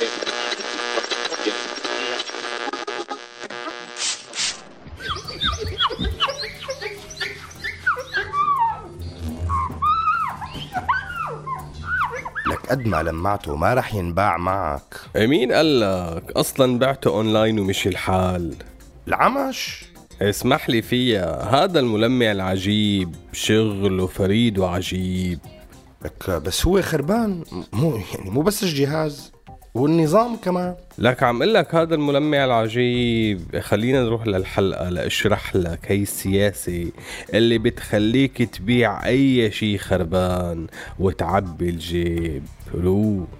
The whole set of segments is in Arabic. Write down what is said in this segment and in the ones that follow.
لك قد ما لمعته ما رح ينباع معك. مين قال لك؟ أصلا بعته أونلاين ومشي الحال. العمش؟ اسمح لي فيها. هذا الملمع العجيب شغل وفريد وعجيب. لك بس هو خربان مو يعني مو بس الجهاز. والنظام كمان. لك عم أقول لك هذا الملمع العجيب. خلينا نروح للحلقة لاشرح لك هي السياسة اللي بتخليك تبيع أي شي خربان وتعبي الجيب. روح.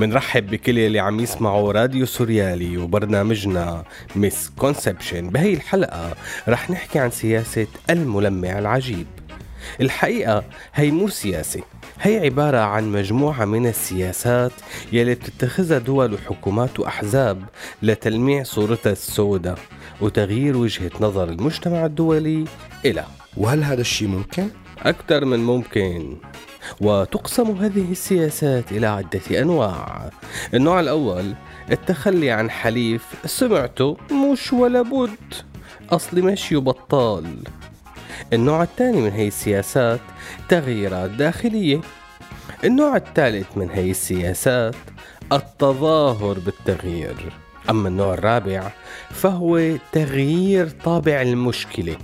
منرحب بكل اللي عم يسمعوا راديو سوريالي وبرنامجنا misconception. بهي الحلقة رح نحكي عن سياسة الملمع العجيب. الحقيقة هي مو سياسة هي عبارة عن مجموعة من السياسات يلي بتتخذها دول وحكومات وأحزاب لتلميع صورتها السوداء وتغيير وجهة نظر المجتمع الدولي إلى. وهل هذا الشيء ممكن؟ أكثر من ممكن. وتقسم هذه السياسات إلى عدة أنواع. النوع الأول التخلي عن حليف سمعته مش ولا بد. أصلي مشي بطال. النوع الثاني من هي السياسات تغييرات داخلية. النوع الثالث من هي السياسات التظاهر بالتغيير. أما النوع الرابع فهو تغيير طابع المشكلة.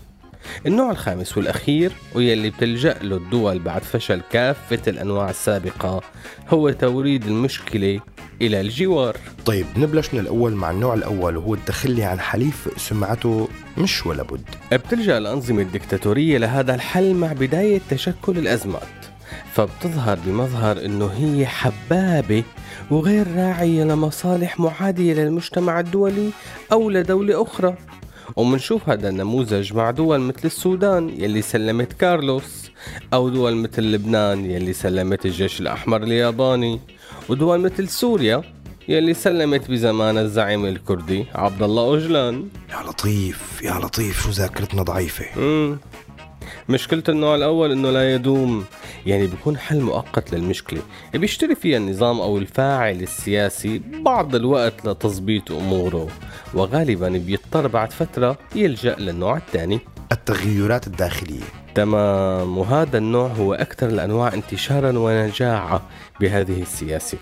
النوع الخامس والأخير واللي بتلجأ له الدول بعد فشل كافة الأنواع السابقة هو توريد المشكلة إلى الجوار. طيب نبلش من الأول مع النوع الأول وهو التخلي عن حليف سمعته مش ولا بد. بتلجأ الأنظمة الدكتاتورية لهذا الحل مع بداية تشكل الأزمات فبتظهر بمظهر إنه هي حبابة وغير راعية لمصالح معادية للمجتمع الدولي أو لدولة أخرى. ومنشوف هذا النموذج مع دول مثل السودان يلي سلمت كارلوس أو دول مثل لبنان يلي سلمت الجيش الأحمر الياباني ودول مثل سوريا يلي سلمت بزمان الزعيم الكردي عبد الله أوجلان يا لطيف يا لطيف شو ذاكرتنا ضعيفة؟ مم. مشكلة النوع الأول إنه لا يدوم. يعني بيكون حل مؤقت للمشكلة. بيشتري فيها النظام أو الفاعل السياسي بعض الوقت لتظبيط أموره وغالبا بيضطر بعد فترة يلجأ للنوع الثاني. التغيرات الداخلية. تمام وهذا النوع هو أكثر الأنواع انتشارا ونجاعة بهذه السياسة.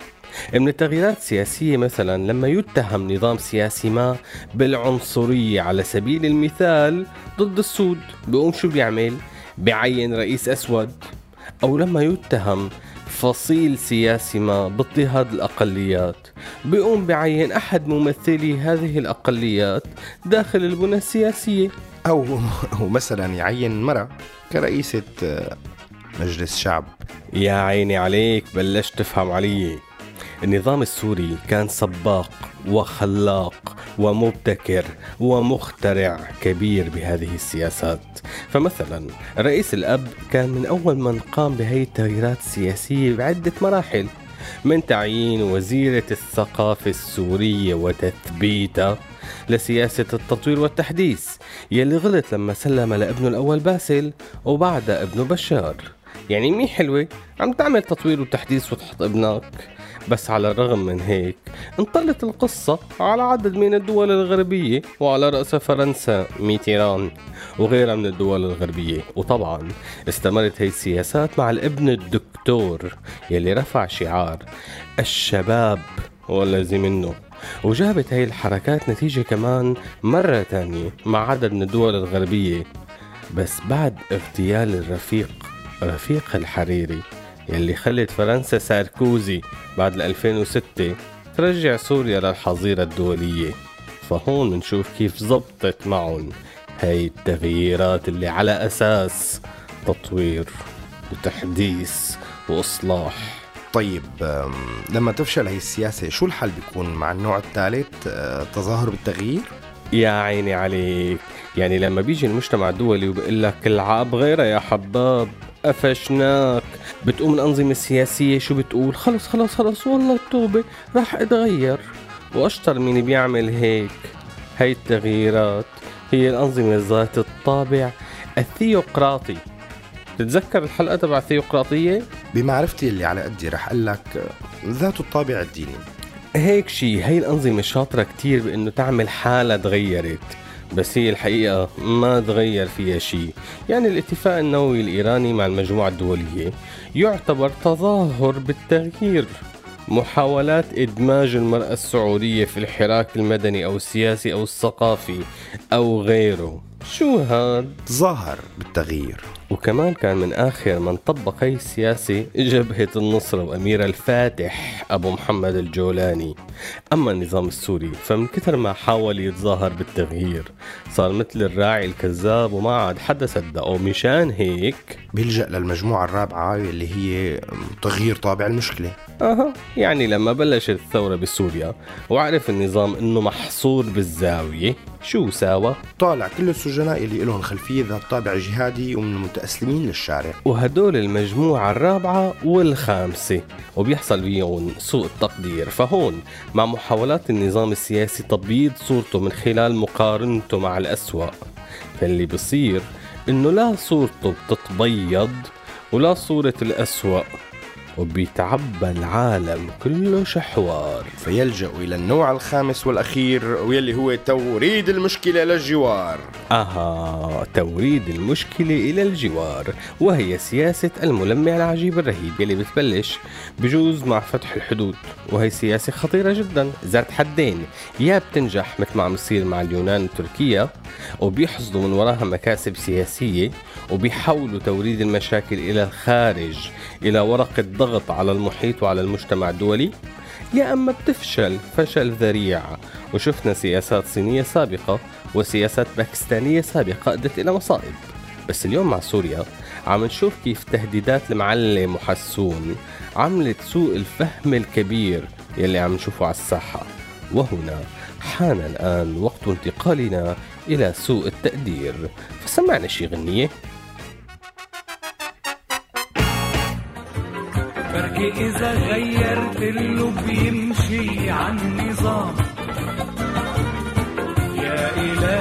من التغييرات السياسية مثلا لما يتهم نظام سياسي ما بالعنصرية على سبيل المثال ضد السود بيقوم شو بيعمل؟ بيعين رئيس أسود. أو لما يتهم فصيل سياسي ما باضطهاد الأقليات. بيقوم بعين أحد ممثلي هذه الأقليات داخل البنى السياسية. أو أو مثلا يعين مرة كرئيسة آه، مجلس شعب. يا عيني عليك بلشت تفهم علي. النظام السوري كان سباق وخلاق ومبتكر ومخترع كبير بهذه السياسات. فمثلا رئيس الأب كان من أول من قام بهي التغييرات السياسية بعدة مراحل من تعيين وزيرة الثقافة السورية وتثبيتها لسياسة التطوير والتحديث يلي غلط لما سلم لابنه الأول باسل وبعدها ابنه بشار. يعني مي حلوة عم تعمل تطوير وتحديث وتحط ابنك بس على الرغم من هيك انطلت القصة على عدد من الدول الغربية وعلى رأس فرنسا ميتيران وغيرها من الدول الغربية. وطبعا استمرت هي السياسات مع الابن الدكتور يلي رفع شعار الشباب والذي منه. وجابت هي الحركات نتيجة كمان مرة تانية مع عدد من الدول الغربية. بس بعد اغتيال الرفيق رفيق الحريري يلي خلت فرنسا ساركوزي بعد 2006 ترجع سوريا للحظيرة الدولية. فهون بنشوف كيف زبطت معهم هاي التغييرات اللي على أساس تطوير وتحديث وإصلاح. طيب لما تفشل هي السياسة شو الحل بيكون مع النوع الثالث؟ أه، تظاهر بالتغيير؟ يا عيني عليك. يعني لما بيجي المجتمع الدولي وبقول لك العاب غيرها يا حباب قفشناك. بتقوم الأنظمة السياسية شو بتقول؟ خلص خلص خلص والله التوبة راح أتغير. وأشطر مين بيعمل هيك؟ هاي التغييرات هي الأنظمة ذات الطابع الثيوقراطي. تتذكر الحلقة تبع الثيوقراطية؟ بمعرفتي اللي على قدي رح أقول لك ذات الطابع الديني. هيك شي هي الأنظمة شاطرة كتير بأنه تعمل حالة تغيرت. بس هي الحقيقة ما تغير فيها شي يعني الاتفاق النووي الإيراني مع المجموعة الدولية يعتبر تظاهر بالتغيير. محاولات إدماج المرأة السعودية في الحراك المدني أو السياسي أو الثقافي أو غيره. شو هاد؟ تظاهر بالتغيير. وكمان كان من آخر من طبق هي السياسة جبهة النصرة وأمير الفاتح أبو محمد الجولاني. أما النظام السوري فمن كثر ما حاول يتظاهر بالتغيير صار مثل الراعي الكذاب وما عاد حدا صدقه مشان هيك بيلجأ للمجموعة الرابعة اللي هي تغيير طابع المشكلة. أها يعني لما بلشت الثورة بسوريا وعرف النظام إنه محصور بالزاوية شو ساوى؟ طالع كل السجناء اللي لهم خلفية ذات طابع جهادي ومن المتأسلمين للشارع. وهدول المجموعة الرابعة والخامسة. وبيحصل بيهم سوء التقدير. فهون مع محاولات النظام السياسي تبييض صورته من خلال مقارنته مع الأسوأ فاللي بصير إنه لا صورته بتتبيض ولا صورة الأسوأ وبيتعبى العالم كله شحوار. فيلجأ إلى النوع الخامس والأخير واللي هو توريد المشكلة للجوار أها توريد المشكلة إلى الجوار وهي سياسة الملمع العجيب الرهيب يلي بتبلش بجوز مع فتح الحدود وهي سياسة خطيرة جدا. ذات حدين يا بتنجح مثل ما عم يصير مع اليونان وتركيا وبيحصدوا من وراها مكاسب سياسية وبيحولوا توريد المشاكل إلى الخارج إلى ورقة ضغط على المحيط وعلى المجتمع الدولي؟ يا أما بتفشل فشل ذريع. وشفنا سياسات صينية سابقة وسياسات باكستانية سابقة أدت إلى مصائب. بس اليوم مع سوريا عم نشوف كيف تهديدات المعلم وحسون عملت سوء الفهم الكبير يلي عم نشوفه على الساحة. وهنا حان الآن وقت انتقالنا إلى سوء التقدير. فسمعنا شي غنية. بركي إذا غيرت له بيمشي عن نظام يا إلهي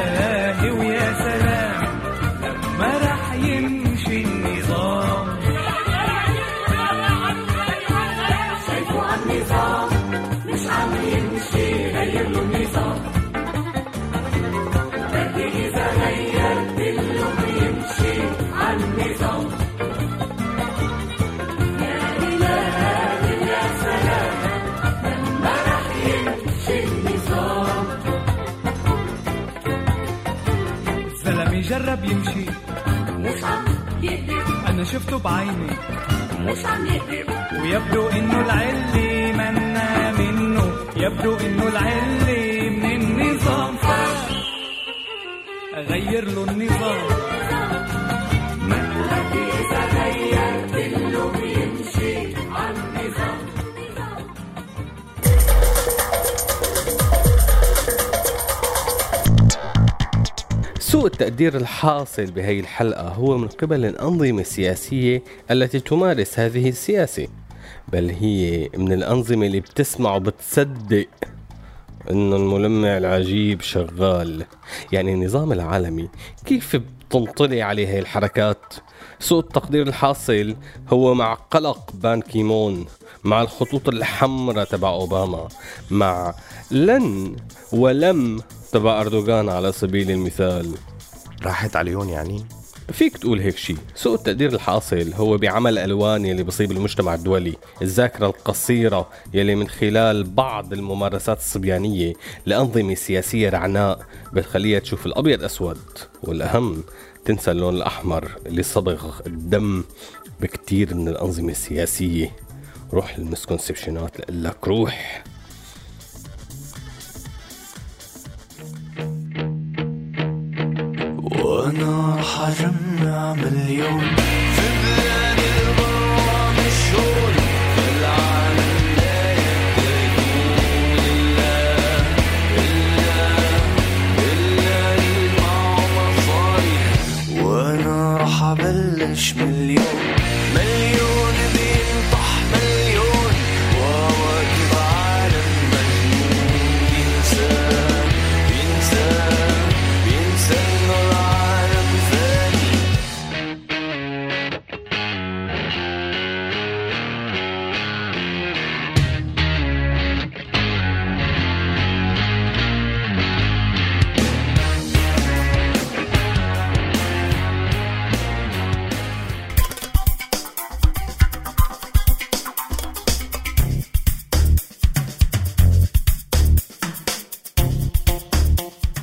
زلمة جرب يمشي. مش عم يكذب أنا شفته بعيني. مش عم يكذب ويبدو إنه العلي منا منه. يبدو إنه العلي من النظام. أغير له النظام. سوء التقدير الحاصل بهي الحلقة هو من قبل الأنظمة السياسية التي تمارس هذه السياسة بل هي من الأنظمة اللي بتسمع وبتصدق إنه الملمع العجيب شغال. يعني النظام العالمي كيف بتنطلي عليه هاي الحركات؟ سوء التقدير الحاصل هو مع قلق بان كيمون مع الخطوط الحمراء تبع أوباما مع لن ولم تبع أردوغان على سبيل المثال. راحت عليهم يعني؟ فيك تقول هيك شيء سوء التقدير الحاصل هو بعمل ألوان يلي بصيب المجتمع الدولي. الذاكرة القصيرة يلي من خلال بعض الممارسات الصبيانية لأنظمة سياسية رعناء بتخليها تشوف الأبيض أسود والأهم تنسى اللون الأحمر اللي صبغ الدم بكتير من الأنظمة السياسية. روح للمسكونسبشنات لك روح. وأنا اجمع مليون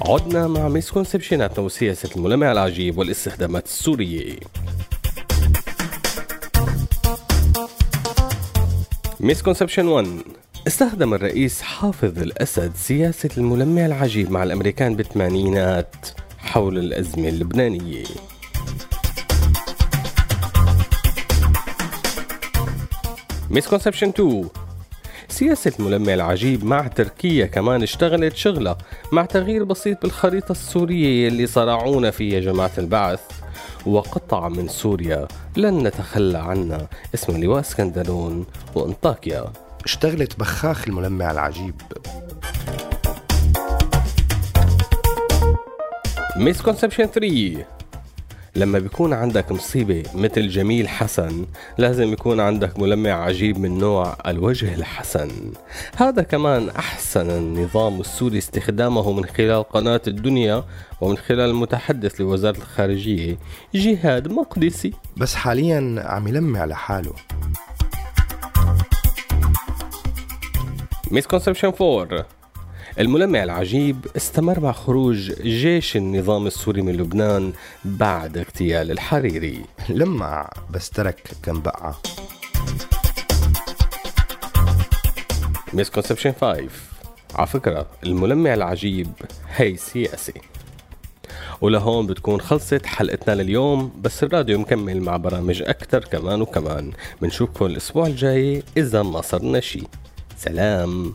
عدنا مع misconception اتنا وسياسة الملمع العجيب والاستخدامات السورية. misconception 1 استخدم الرئيس حافظ الأسد سياسة الملمع العجيب مع الأمريكان بالثمانينات حول الأزمة اللبنانية. misconception 2 سياسة الملمع العجيب مع تركيا كمان اشتغلت شغلة مع تغيير بسيط بالخريطة السورية اللي صرعونا فيها جماعة البعث. وقطعة من سوريا لن نتخلى عنها. اسمه لواء اسكندرون وأنطاكيا. اشتغلت بخاخ الملمع العجيب. مسكونسبشن 3 لما بيكون عندك مصيبة مثل جميل حسن لازم يكون عندك ملمع عجيب من نوع الوجه الحسن. هذا كمان أحسن النظام السوري استخدامه من خلال قناة الدنيا ومن خلال المتحدث لوزارة الخارجية جهاد مقدسي. بس حاليا عم يلمع لحاله. مسكونسبشن 4 الملمع العجيب استمر مع خروج جيش النظام السوري من لبنان بعد اغتيال الحريري. لمع بس ترك كم بقعة مسكونسبشن 5 على فكرة الملمع العجيب هي سياسي. ولهون بتكون خلصت حلقتنا لليوم بس الراديو مكمل مع برامج أكتر كمان وكمان. بنشوفكم الأسبوع الجاي إذا ما صرنا شي. سلام.